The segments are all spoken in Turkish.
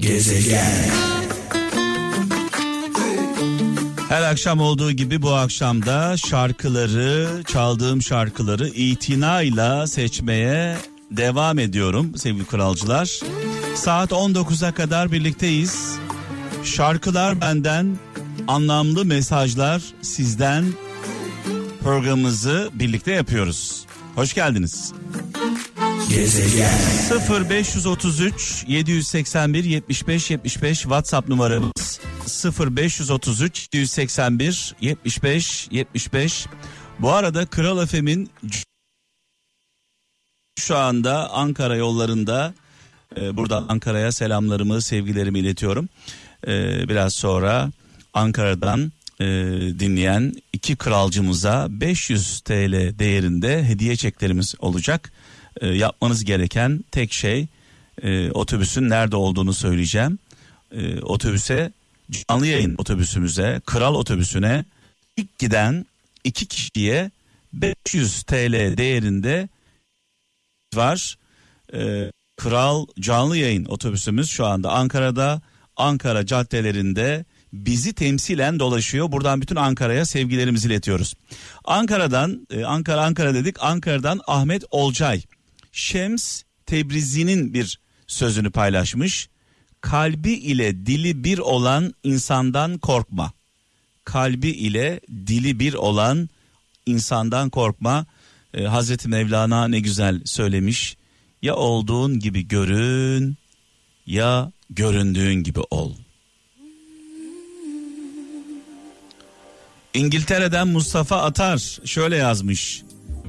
Gezegen. Her akşam olduğu gibi bu akşamda şarkıları, çaldığım şarkıları itinayla seçmeye devam ediyorum sevgili kralcılar. Saat 19'a kadar birlikteyiz. Şarkılar benden, anlamlı mesajlar sizden programımızı birlikte yapıyoruz. Hoş geldiniz. Gezegen. 0533 781 75 75 WhatsApp numaramız. 0533 781 75 75 Bu arada Kral Efem'in şu anda Ankara yollarında e, burada Ankara'ya selamlarımı sevgilerimi iletiyorum. E, biraz sonra Ankara'dan e, dinleyen iki kralcımıza 500 TL değerinde hediye çeklerimiz olacak e, yapmanız gereken tek şey e, otobüsün nerede olduğunu söyleyeceğim. E, otobüse canlı yayın otobüsümüze kral otobüsüne ilk giden iki kişiye 500 TL değerinde var. E, kral canlı yayın otobüsümüz şu anda Ankara'da Ankara caddelerinde bizi temsilen dolaşıyor. Buradan bütün Ankara'ya sevgilerimizi iletiyoruz. Ankara'dan e, Ankara Ankara dedik. Ankara'dan Ahmet Olcay Şems Tebrizi'nin bir sözünü paylaşmış. Kalbi ile dili bir olan insandan korkma. Kalbi ile dili bir olan insandan korkma. Ee, Hazreti Mevlana ne güzel söylemiş. Ya olduğun gibi görün ya göründüğün gibi ol. İngiltere'den Mustafa Atar şöyle yazmış.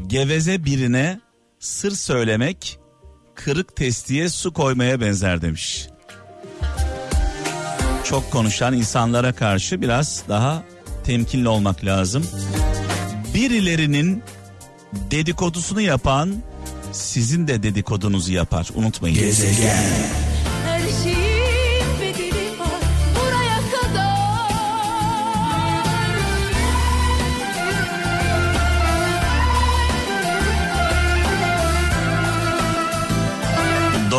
Geveze birine sır söylemek kırık testiye su koymaya benzer demiş. Çok konuşan insanlara karşı biraz daha temkinli olmak lazım. Birilerinin dedikodusunu yapan sizin de dedikodunuzu yapar. Unutmayın. Gezegen.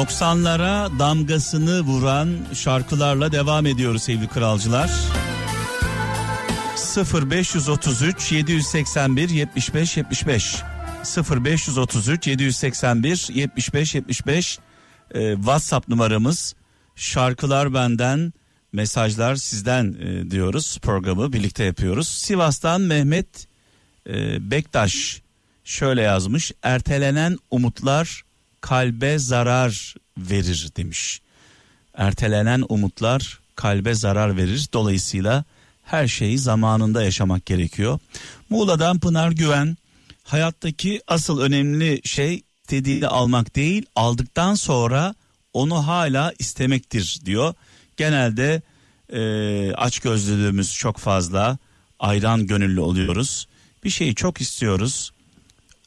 90'lara damgasını vuran şarkılarla devam ediyoruz sevgili kralcılar. 0533 781 75 75 0533 781 75 75 e, WhatsApp numaramız. Şarkılar benden mesajlar sizden e, diyoruz. Programı birlikte yapıyoruz. Sivas'tan Mehmet e, Bektaş şöyle yazmış. Ertelenen umutlar kalbe zarar verir demiş. Ertelenen umutlar kalbe zarar verir. Dolayısıyla her şeyi zamanında yaşamak gerekiyor. Muğla'dan Pınar Güven hayattaki asıl önemli şey istediğini almak değil aldıktan sonra onu hala istemektir diyor. Genelde e, aç gözlülüğümüz çok fazla ayran gönüllü oluyoruz. Bir şeyi çok istiyoruz.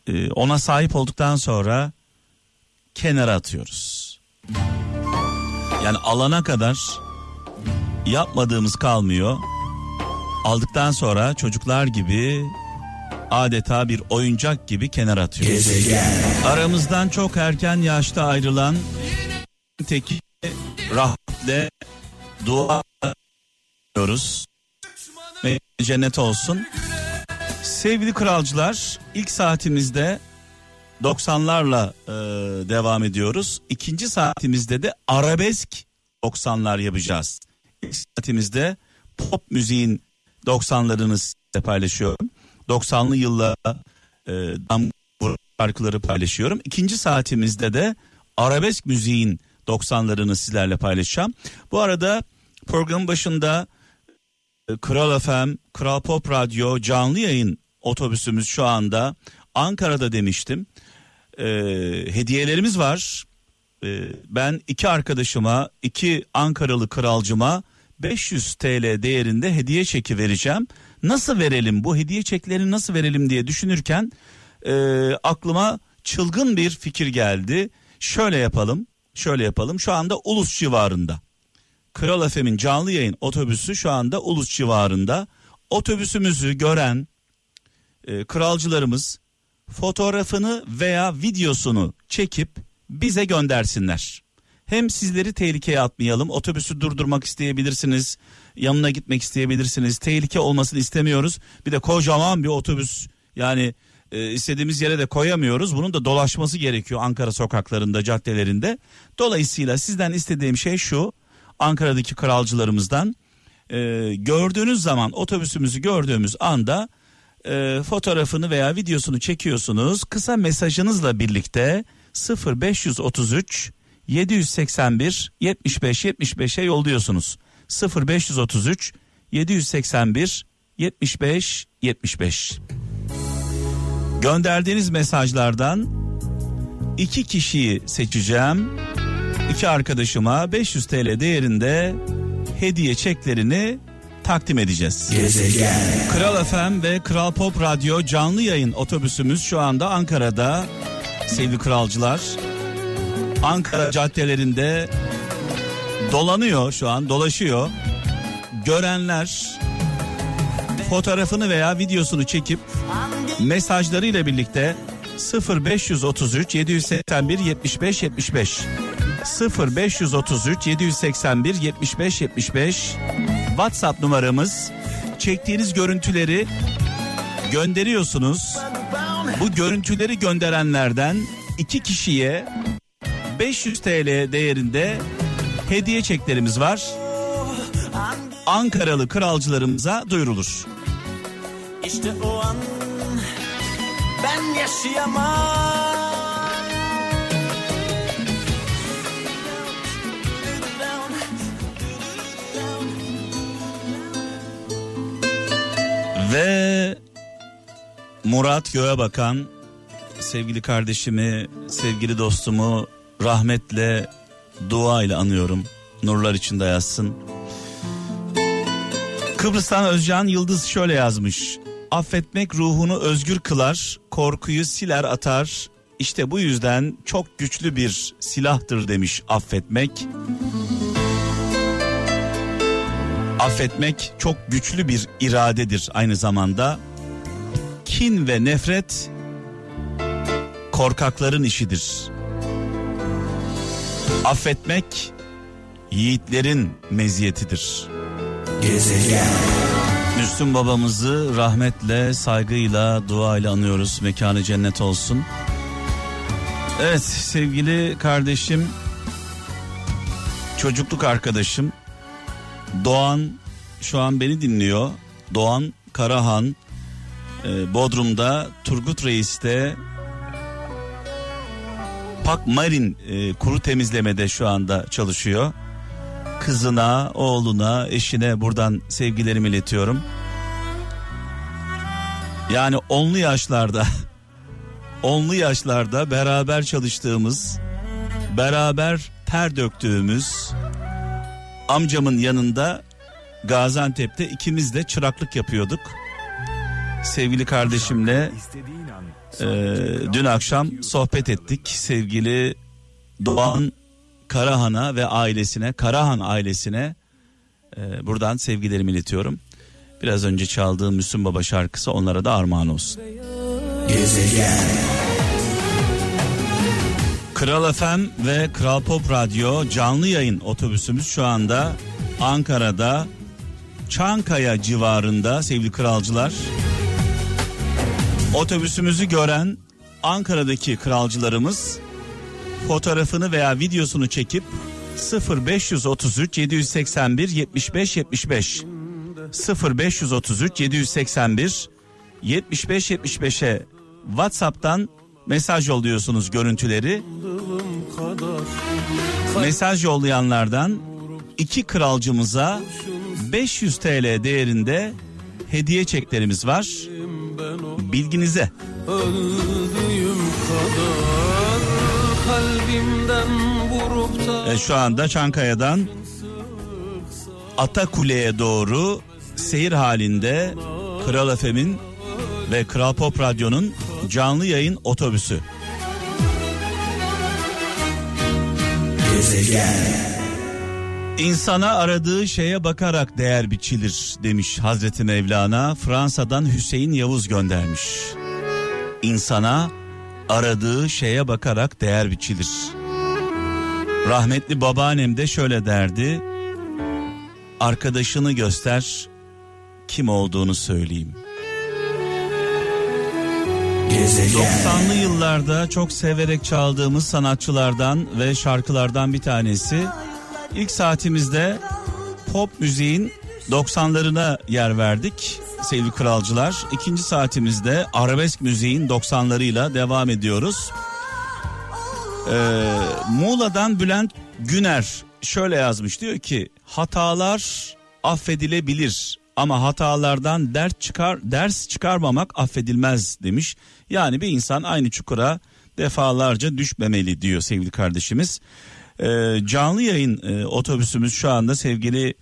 E, ona sahip olduktan sonra kenara atıyoruz. Yani alana kadar yapmadığımız kalmıyor. Aldıktan sonra çocuklar gibi adeta bir oyuncak gibi kenara atıyoruz. Gezegen. Aramızdan çok erken yaşta ayrılan teki rahmetle dua ediyoruz. Ve cennet olsun. Sevgili kralcılar ilk saatimizde 90'larla e, devam ediyoruz. İkinci saatimizde de arabesk 90'lar yapacağız. İlk saatimizde pop müziğin 90'larını size paylaşıyorum. 90'lı yılla e, şarkıları paylaşıyorum. İkinci saatimizde de arabesk müziğin 90'larını sizlerle paylaşacağım. Bu arada programın başında e, Kral FM, Kral Pop Radyo canlı yayın otobüsümüz şu anda Ankara'da demiştim e, hediyelerimiz var. E, ben iki arkadaşıma, iki Ankaralı kralcıma 500 TL değerinde hediye çeki vereceğim. Nasıl verelim bu hediye çeklerini nasıl verelim diye düşünürken e, aklıma çılgın bir fikir geldi. Şöyle yapalım, şöyle yapalım. Şu anda Ulus civarında. Kral Efem'in canlı yayın otobüsü şu anda Ulus civarında. Otobüsümüzü gören e, kralcılarımız fotoğrafını veya videosunu çekip bize göndersinler. Hem sizleri tehlikeye atmayalım. Otobüsü durdurmak isteyebilirsiniz. Yanına gitmek isteyebilirsiniz. Tehlike olmasını istemiyoruz. Bir de kocaman bir otobüs yani e, istediğimiz yere de koyamıyoruz. Bunun da dolaşması gerekiyor Ankara sokaklarında, caddelerinde. Dolayısıyla sizden istediğim şey şu. Ankara'daki kralcılarımızdan e, gördüğünüz zaman otobüsümüzü gördüğümüz anda e, fotoğrafını veya videosunu çekiyorsunuz. Kısa mesajınızla birlikte 0533 781 75 75'e yolluyorsunuz. 0533 781 75 75. Gönderdiğiniz mesajlardan iki kişiyi seçeceğim. İki arkadaşıma 500 TL değerinde hediye çeklerini takdim edeceğiz. Gezegen. Kral FM ve Kral Pop Radyo canlı yayın otobüsümüz şu anda Ankara'da. Sevgili kralcılar. Ankara caddelerinde dolanıyor şu an dolaşıyor. Görenler fotoğrafını veya videosunu çekip mesajlarıyla birlikte 0533 781 75 75 0533 781 75 75 WhatsApp numaramız. Çektiğiniz görüntüleri gönderiyorsunuz. Bu görüntüleri gönderenlerden iki kişiye 500 TL değerinde hediye çeklerimiz var. Ankaralı kralcılarımıza duyurulur. İşte o an ben yaşayamam. Ve Murat Göğebakan sevgili kardeşimi, sevgili dostumu rahmetle, dua ile anıyorum. Nurlar içinde yazsın. Kıbrıs'tan Özcan Yıldız şöyle yazmış. Affetmek ruhunu özgür kılar, korkuyu siler atar. İşte bu yüzden çok güçlü bir silahtır demiş affetmek. Affetmek çok güçlü bir iradedir aynı zamanda. Kin ve nefret korkakların işidir. Affetmek yiğitlerin meziyetidir. Gezegen. Müslüm babamızı rahmetle, saygıyla, duayla anıyoruz. Mekanı cennet olsun. Evet sevgili kardeşim, çocukluk arkadaşım Doğan şu an beni dinliyor. Doğan Karahan e, Bodrum'da Turgut Reis'te Pak Marin e, kuru temizlemede şu anda çalışıyor. Kızına, oğluna, eşine buradan sevgilerimi iletiyorum. Yani onlu yaşlarda onlu yaşlarda beraber çalıştığımız, beraber ter döktüğümüz amcamın yanında Gaziantep'te ikimiz de çıraklık yapıyorduk. Sevgili kardeşimle e, dün akşam sohbet ettik. Sevgili Doğan Karahan'a ve ailesine, Karahan ailesine e, buradan sevgilerimi iletiyorum. Biraz önce çaldığım Müslüm Baba şarkısı onlara da armağan olsun. Gezegen. Kral FM ve Kral Pop Radyo canlı yayın otobüsümüz şu anda Ankara'da Çankaya civarında sevgili kralcılar. Otobüsümüzü gören Ankara'daki kralcılarımız fotoğrafını veya videosunu çekip 0533 781 75 75 0533 781 75 75'e WhatsApp'tan mesaj yolluyorsunuz görüntüleri. Mesaj yollayanlardan iki kralcımıza 500 TL değerinde hediye çeklerimiz var. Bilginize. E, şu anda Çankaya'dan Atakule'ye doğru seyir halinde Kral Efem'in ve Kral Pop Radyo'nun canlı yayın otobüsü. Gezegen. İnsana aradığı şeye bakarak değer biçilir demiş Hazreti Mevlana. Fransa'dan Hüseyin Yavuz göndermiş. İnsana aradığı şeye bakarak değer biçilir. Rahmetli babaannem de şöyle derdi. Arkadaşını göster, kim olduğunu söyleyeyim. Gezegen. 90'lı yıllarda çok severek çaldığımız sanatçılardan ve şarkılardan bir tanesi. İlk saatimizde pop müziğin 90'larına yer verdik sevgili kralcılar. İkinci saatimizde arabesk müziğin 90'larıyla devam ediyoruz. Ee, Muğla'dan Bülent Güner şöyle yazmış diyor ki hatalar affedilebilir ama hatalardan ders çıkar ders çıkarmamak affedilmez demiş. Yani bir insan aynı çukura defalarca düşmemeli diyor sevgili kardeşimiz. Ee, canlı yayın e, otobüsümüz şu anda sevgili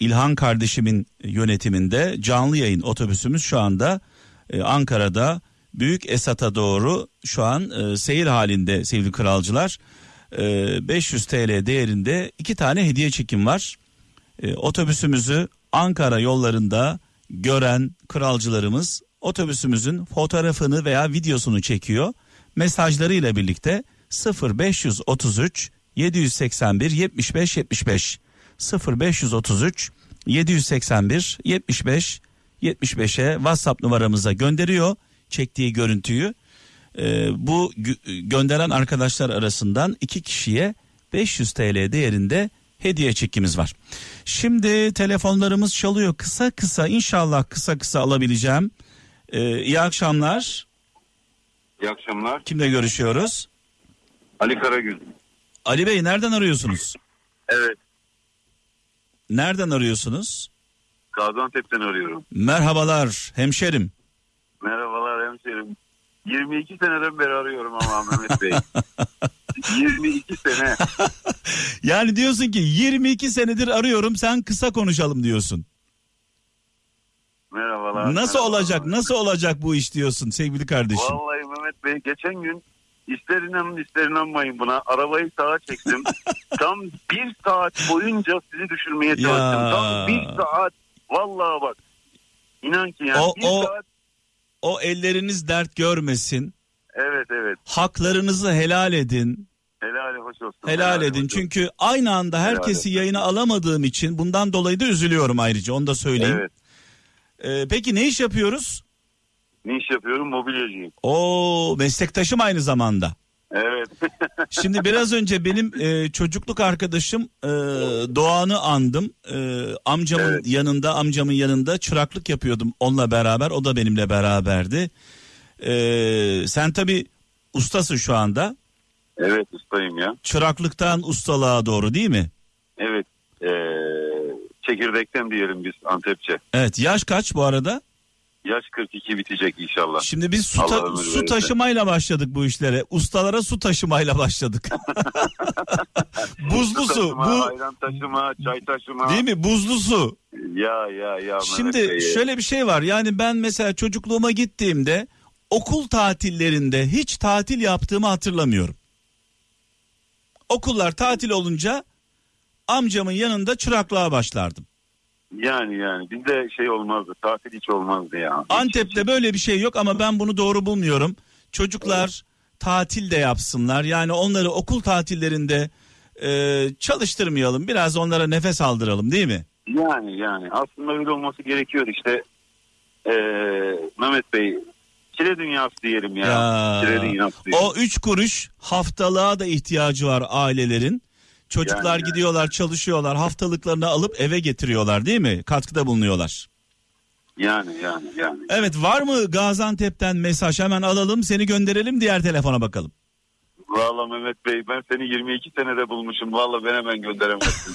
İlhan kardeşimin yönetiminde canlı yayın otobüsümüz şu anda e, Ankara'da Büyük Esat'a doğru şu an e, seyir halinde sevgili kralcılar. E, 500 TL değerinde iki tane hediye çekim var. E, otobüsümüzü Ankara yollarında gören kralcılarımız otobüsümüzün fotoğrafını veya videosunu çekiyor. Mesajlarıyla birlikte 0533 781 75 75 0533 781 75 75'e WhatsApp numaramıza gönderiyor çektiği görüntüyü. Ee, bu gö- gönderen arkadaşlar arasından iki kişiye 500 TL değerinde hediye çekimiz var. Şimdi telefonlarımız çalıyor kısa kısa inşallah kısa kısa alabileceğim. Ee, iyi akşamlar. İyi akşamlar. Kimle görüşüyoruz? Ali Karagül. Ali Bey nereden arıyorsunuz? Evet. Nereden arıyorsunuz? Gaziantep'ten arıyorum. Merhabalar hemşerim. Merhabalar hemşerim. 22 seneden beri arıyorum ama Mehmet Bey. 22 sene. Yani diyorsun ki 22 senedir arıyorum sen kısa konuşalım diyorsun. Merhabalar. Nasıl merhabalar. olacak nasıl olacak bu iş diyorsun sevgili kardeşim. Vallahi Mehmet Bey geçen gün ister inanın ister inanmayın buna arabayı sağa çektim. Tam bir saat boyunca sizi düşürmeye çalıştım. Ya. Tam bir saat. Vallahi bak. İnan ki yani O- bir o- saat. O elleriniz dert görmesin. Evet evet. Haklarınızı helal edin. Helal hoş olsun. Helal edin. hoş. Çünkü aynı anda herkesi Helal yayına alamadığım için bundan dolayı da üzülüyorum ayrıca onu da söyleyeyim. Evet. Ee, peki ne iş yapıyoruz? Ne iş yapıyorum? Mobilyacıyım. O meslektaşım aynı zamanda. Evet. Şimdi biraz önce benim e, çocukluk arkadaşım e, Doğan'ı andım. E, amcamın Evet. yanında, amcamın yanında çıraklık yapıyordum onunla beraber. O da benimle beraberdi. E, sen tabi ustasın şu anda. evet ustayım ya. Çıraklıktan ustalığa doğru değil mi? Evet. Ee, çekirdekten diyelim biz Antepçe. Evet. Yaş kaç bu arada? Yaş 42 bitecek inşallah. Şimdi biz su, ta- su taşımayla başladık bu işlere. Ustalara su taşımayla başladık. Buzlu su. taşıma, Bu ayran taşıma, çay taşıma. değil mi? Buzlu su. Ya ya ya. Şimdi Bey. şöyle bir şey var. Yani ben mesela çocukluğuma gittiğimde okul tatillerinde hiç tatil yaptığımı hatırlamıyorum. Okullar tatil olunca amcamın yanında çıraklığa başlardım. Yani yani bizde şey olmazdı. Tatil hiç olmazdı ya. Antep'te böyle bir şey yok ama ben bunu doğru bulmuyorum. Çocuklar tatil de yapsınlar. Yani onları okul tatillerinde e, çalıştırmayalım. Biraz onlara nefes aldıralım değil mi? Yani yani aslında öyle olması gerekiyor işte. Ee, Mehmet Bey kire dünyası diyelim ya. Ya, Kire dünyası diyelim. o üç kuruş haftalığa da ihtiyacı var ailelerin. Çocuklar Yani, gidiyorlar çalışıyorlar haftalıklarını alıp eve getiriyorlar değil mi? Katkıda bulunuyorlar. Yani yani yani. Evet var mı Gaziantep'ten mesaj hemen alalım seni gönderelim diğer telefona bakalım. Valla Mehmet Bey ben seni 22 senede bulmuşum. Valla ben hemen gönderemezsin.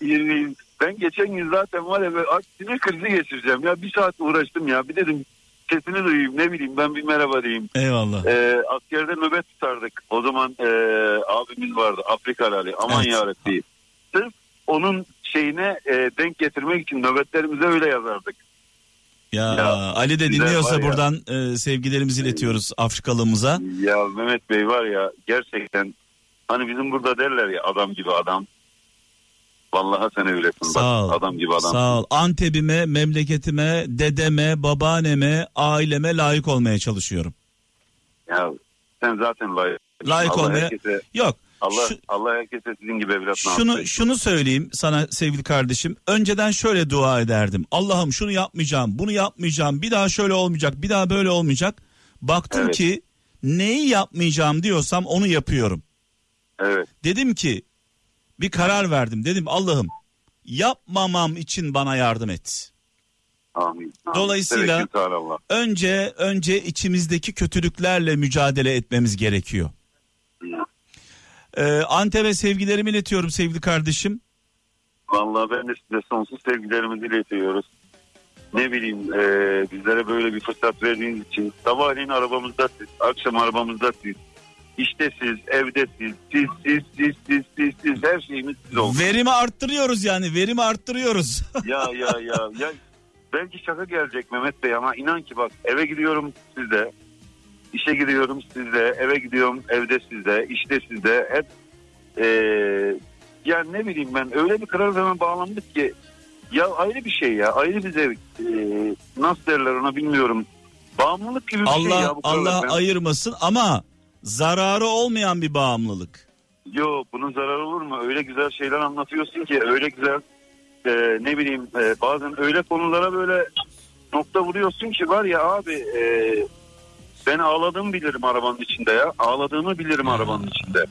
20, ben geçen gün zaten var ya böyle sinir krizi geçireceğim. Ya bir saat uğraştım ya. Bir dedim sesini duyayım ne bileyim ben bir merhaba diyeyim. Eyvallah. Ee, askerde nöbet tutardık. O zaman e, abimiz vardı Afrika Ali. Aman Evet. yarabbi. Sırf onun şeyine e, denk getirmek için nöbetlerimize öyle yazardık. Ya, Ya, Ali de dinliyorsa ya. buradan e, sevgilerimizi iletiyoruz Afrikalımıza. Ya Mehmet Bey var ya gerçekten hani bizim burada derler ya adam gibi adam. Vallahi sen öylesin Sağ ol. adam gibi adam. Sağ ol. Antep'ime, memleketime, dedeme, babaanneme, aileme layık olmaya çalışıyorum. Ya sen zaten layık layık Allah olmaya herkese- yok. Allah Şu- Allah herkese sizin gibi evlat şunu etsin. şunu söyleyeyim sana sevgili kardeşim. Önceden şöyle dua ederdim. Allah'ım şunu yapmayacağım, bunu yapmayacağım. Bir daha şöyle olmayacak, bir daha böyle olmayacak. Baktım Evet. ki neyi yapmayacağım diyorsam onu yapıyorum. Evet. Dedim ki bir karar verdim. Dedim Allah'ım yapmamam için bana yardım et. Amin. Dolayısıyla-. Önce önce içimizdeki kötülüklerle mücadele etmemiz gerekiyor. Ee, Antep'e sevgilerimi iletiyorum sevgili kardeşim. Vallahi ben de size sonsuz sevgilerimizi iletiyoruz. Ne bileyim e, bizlere böyle bir fırsat verdiğiniz için sabahleyin arabamızda siz, akşam arabamızda siz, işte siz, evde siz, siz, siz, siz, siz, siz, siz, her şeyimiz siz oldu. Verimi arttırıyoruz yani verimi arttırıyoruz. ya ya ya ya belki şaka gelecek Mehmet Bey ama inan ki bak eve gidiyorum sizde, işe gidiyorum sizde, eve gidiyorum evde sizde, işte sizde hep e, yani ne bileyim ben öyle bir karar hemen bağlandık ki ya ayrı bir şey ya ayrı bir zevk E, nasıl derler ona bilmiyorum bağımlılık gibi bir şey Allah ya bu Allah. Ben- ayırmasın ama zararı olmayan bir bağımlılık. Yok bunun zararı olur mu? Öyle güzel şeyler anlatıyorsun ki öyle güzel e, ne bileyim e, bazen öyle konulara böyle nokta vuruyorsun ki var ya abi e, ben ağladığımı bilirim arabanın içinde ya. Ağladığımı bilirim arabanın içinde.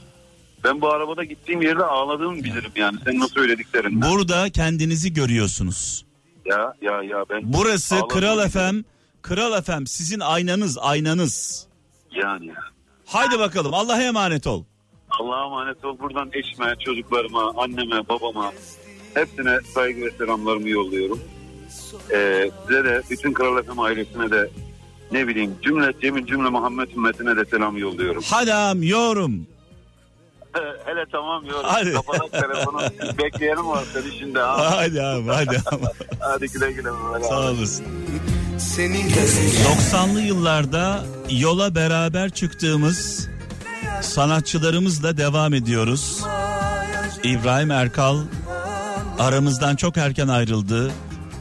Ben bu arabada gittiğim yerde ağladığımı bilirim yani. Sen nasıl söylediklerin. Burada kendinizi görüyorsunuz. Ya ya ya ben Burası. Kral FM. Kral FM sizin aynanız aynanız. yani Haydi bakalım Allah'a emanet ol. Allah'a emanet ol. Buradan eşime, çocuklarıma, anneme, babama hepsine saygı ve selamlarımı yolluyorum. Ee, size de bütün Kral FM ailesine de ne bileyim cümle Cemil cümle Muhammed ümmetine de selam yolluyorum. Hadam yorum. Hele tamam yorum. Hadi. Kapatak telefonu. Bekleyelim var seni şimdi. Ha. Hadi abi hadi abi. Hadi güle güle. Sağ olasın. Seni de 90'lı yıllarda yola beraber çıktığımız sanatçılarımızla devam ediyoruz. İbrahim Erkal aramızdan çok erken ayrıldı.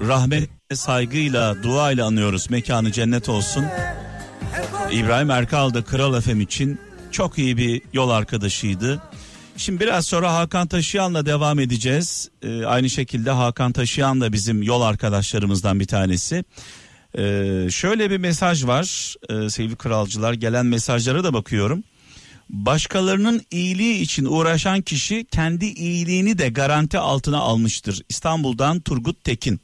Rahmet saygıyla, duayla anıyoruz. Mekanı cennet olsun. İbrahim Erkal da Kral FM için çok iyi bir yol arkadaşıydı. Şimdi biraz sonra Hakan Taşıyan'la devam edeceğiz. Ee, aynı şekilde Hakan Taşıyan da bizim yol arkadaşlarımızdan bir tanesi. Ee, şöyle bir mesaj var ee, sevgili kralcılar gelen mesajlara da bakıyorum. Başkalarının iyiliği için uğraşan kişi kendi iyiliğini de garanti altına almıştır. İstanbul'dan Turgut Tekin.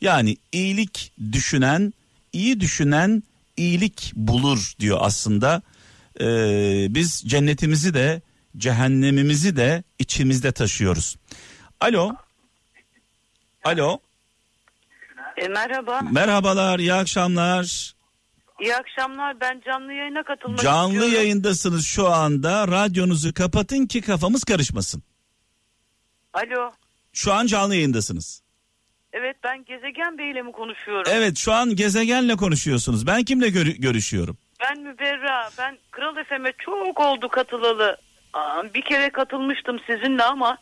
Yani iyilik düşünen, iyi düşünen iyilik bulur diyor aslında. Ee, biz cennetimizi de cehennemimizi de içimizde taşıyoruz. Alo. Alo. E, merhaba. Merhabalar, iyi akşamlar. İyi akşamlar. Ben canlı yayına katılmak Canlı istiyorum. yayındasınız şu anda. Radyonuzu kapatın ki kafamız karışmasın. Alo. Şu an canlı yayındasınız. Evet ben Gezegen Bey ile mi konuşuyorum? Evet şu an gezegenle konuşuyorsunuz. Ben kimle görü- görüşüyorum? Ben Müberra. Ben Kral FM'e çok oldu katılalı. Aa, bir kere katılmıştım sizinle ama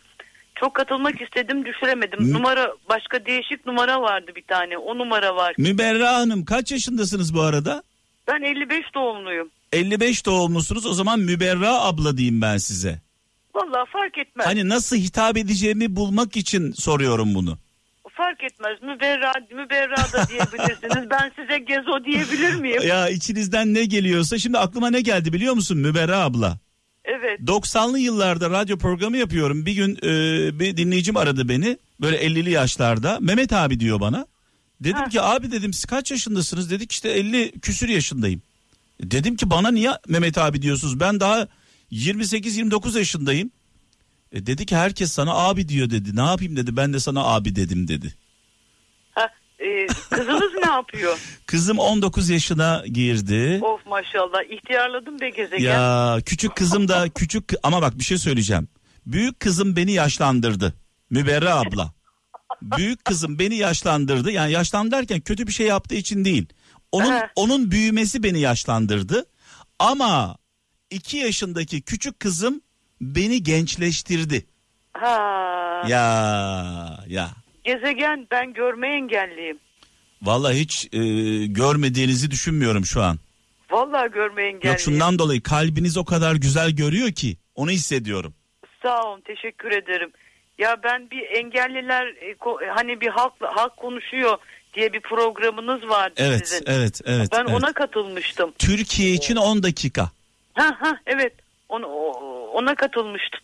çok katılmak istedim düşüremedim. Mü- Numara başka değişik numara vardı bir tane. O numara var. Müberra Hanım kaç yaşındasınız bu arada? Ben 55 doğumluyum. 55 doğumlusunuz o zaman Müberra abla diyeyim ben size. Vallahi fark etmez. Hani nasıl hitap edeceğimi bulmak için soruyorum bunu. Fark etmez. Müberra, Müberra da diyebilirsiniz. ben size Gezo diyebilir miyim? Ya içinizden ne geliyorsa şimdi aklıma ne geldi biliyor musun Müberra abla? Evet. 90'lı yıllarda radyo programı yapıyorum. Bir gün e, bir dinleyicim aradı beni. Böyle 50'li yaşlarda. Mehmet abi diyor bana. Dedim Ha. ki abi dedim siz kaç yaşındasınız? Dedik işte 50 küsür yaşındayım. Dedim ki bana niye Mehmet abi diyorsunuz? Ben daha 28-29 yaşındayım. E dedi ki herkes sana abi diyor dedi. Ne yapayım dedi. Ben de sana abi dedim dedi. Ha, e, kızınız ne yapıyor? Kızım 19 yaşına girdi. Of maşallah ihtiyarladım be gezegen. Ya küçük kızım da küçük ama bak bir şey söyleyeceğim. Büyük kızım beni yaşlandırdı. Müberra abla. Büyük kızım beni yaşlandırdı. Yani yaşlan derken kötü bir şey yaptığı için değil. Onun Aha. onun büyümesi beni yaşlandırdı. Ama iki yaşındaki küçük kızım beni gençleştirdi. Ha. Ya ya. Gezegen ben görme engelliyim. Vallahi hiç e, görmediğinizi düşünmüyorum şu an. Vallahi görme engelliyim. Yok şundan dolayı kalbiniz o kadar güzel görüyor ki onu hissediyorum. Sağ olun teşekkür ederim. Ya ben bir engelliler e, ko- hani bir halk halk konuşuyor diye bir programınız vardı Evet, sizin. evet, evet. ben evet. ona katılmıştım. Türkiye için 10 dakika. Ha ha evet. Ona, ona katılmıştım.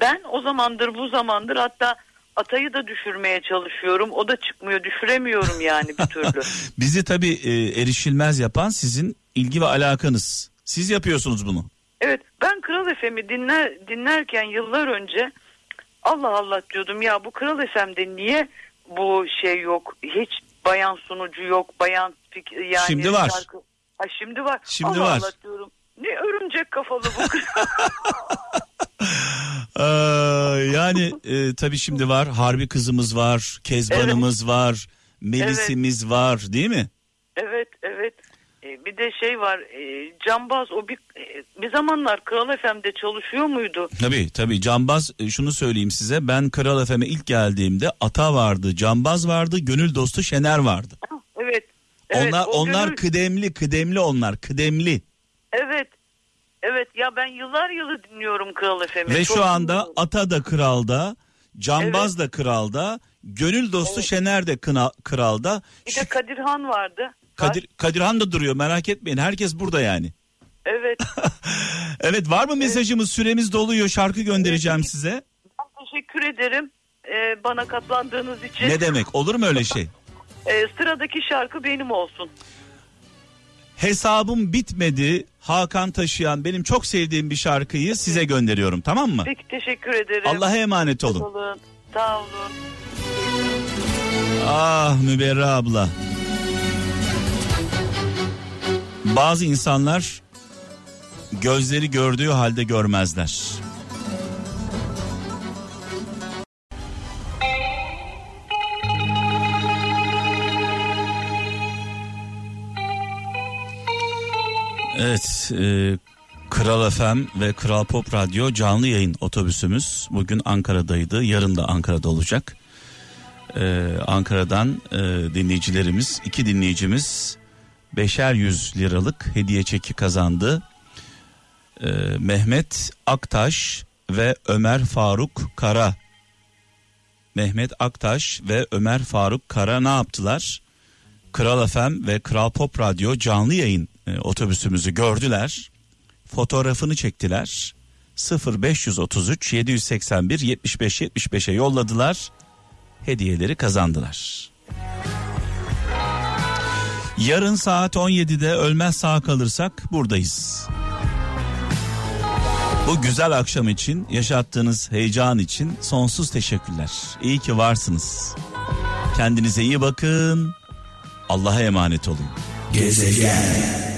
Ben o zamandır bu zamandır hatta Atayı da düşürmeye çalışıyorum. O da çıkmıyor. Düşüremiyorum yani bir türlü. Bizi tabii e, erişilmez yapan sizin ilgi ve alakanız. Siz yapıyorsunuz bunu. Evet ben Kral FM'i dinler, dinlerken yıllar önce Allah Allah diyordum ya bu Kral FM'de niye bu şey yok hiç bayan sunucu yok bayan yani Şimdi var. şarkı- Ha, şimdi var. Şimdi Allah var. Allah diyorum. Ne örümcek kafalı bu. Ee, yani e, tabii şimdi var. Harbi kızımız var. Kezbanımız var. Melisimiz var değil mi? evet evet. E, bir de şey var e, Cambaz o bir e, bir zamanlar Kral FM'de çalışıyor muydu? Tabii tabii Cambaz e, şunu söyleyeyim size. Ben Kral FM'e ilk geldiğimde Ata vardı, Cambaz vardı, Gönül Dostu Şener vardı. Evet. evet onlar onlar gönül- kıdemli, kıdemli onlar, kıdemli. Evet. Evet ya ben yıllar yılı dinliyorum Kral FM'i. Ve Çok şu anda dinliyorum. Ata da kralda, Cambaz da kralda, Gönül Dostu Şener de kına, kralda. bir de Kadirhan vardı. Kadir Kadirhan da duruyor merak etmeyin. Herkes burada yani. Evet. Evet var mı mesajımız? Süremiz doluyor. Şarkı göndereceğim size. Ben teşekkür ederim e, bana katlandığınız için. Ne demek? Olur mu öyle şey? E, sıradaki şarkı benim olsun. Hesabım bitmedi. Hakan taşıyan benim çok sevdiğim bir şarkıyı size gönderiyorum tamam mı? Peki teşekkür ederim. Allah'a emanet olun. olun. Sağ olun. Ah Müberra abla. Bazı insanlar gözleri gördüğü halde görmezler. Evet, e, Kral FM ve Kral Pop Radyo canlı yayın otobüsümüz bugün Ankara'daydı. Yarın da Ankara'da olacak. Ee, Ankara'dan e, dinleyicilerimiz, iki dinleyicimiz beşer yüz liralık hediye çeki kazandı. Ee, Mehmet Aktaş ve Ömer Faruk Kara. Mehmet Aktaş ve Ömer Faruk Kara ne yaptılar? Kral FM ve Kral Pop Radyo canlı yayın e, otobüsümüzü gördüler. Fotoğrafını çektiler. 0533 781 75 75'e yolladılar hediyeleri kazandılar. Yarın saat 17'de ölmez sağ kalırsak buradayız. Bu güzel akşam için, yaşattığınız heyecan için sonsuz teşekkürler. İyi ki varsınız. Kendinize iyi bakın. Allah'a emanet olun. Gezegen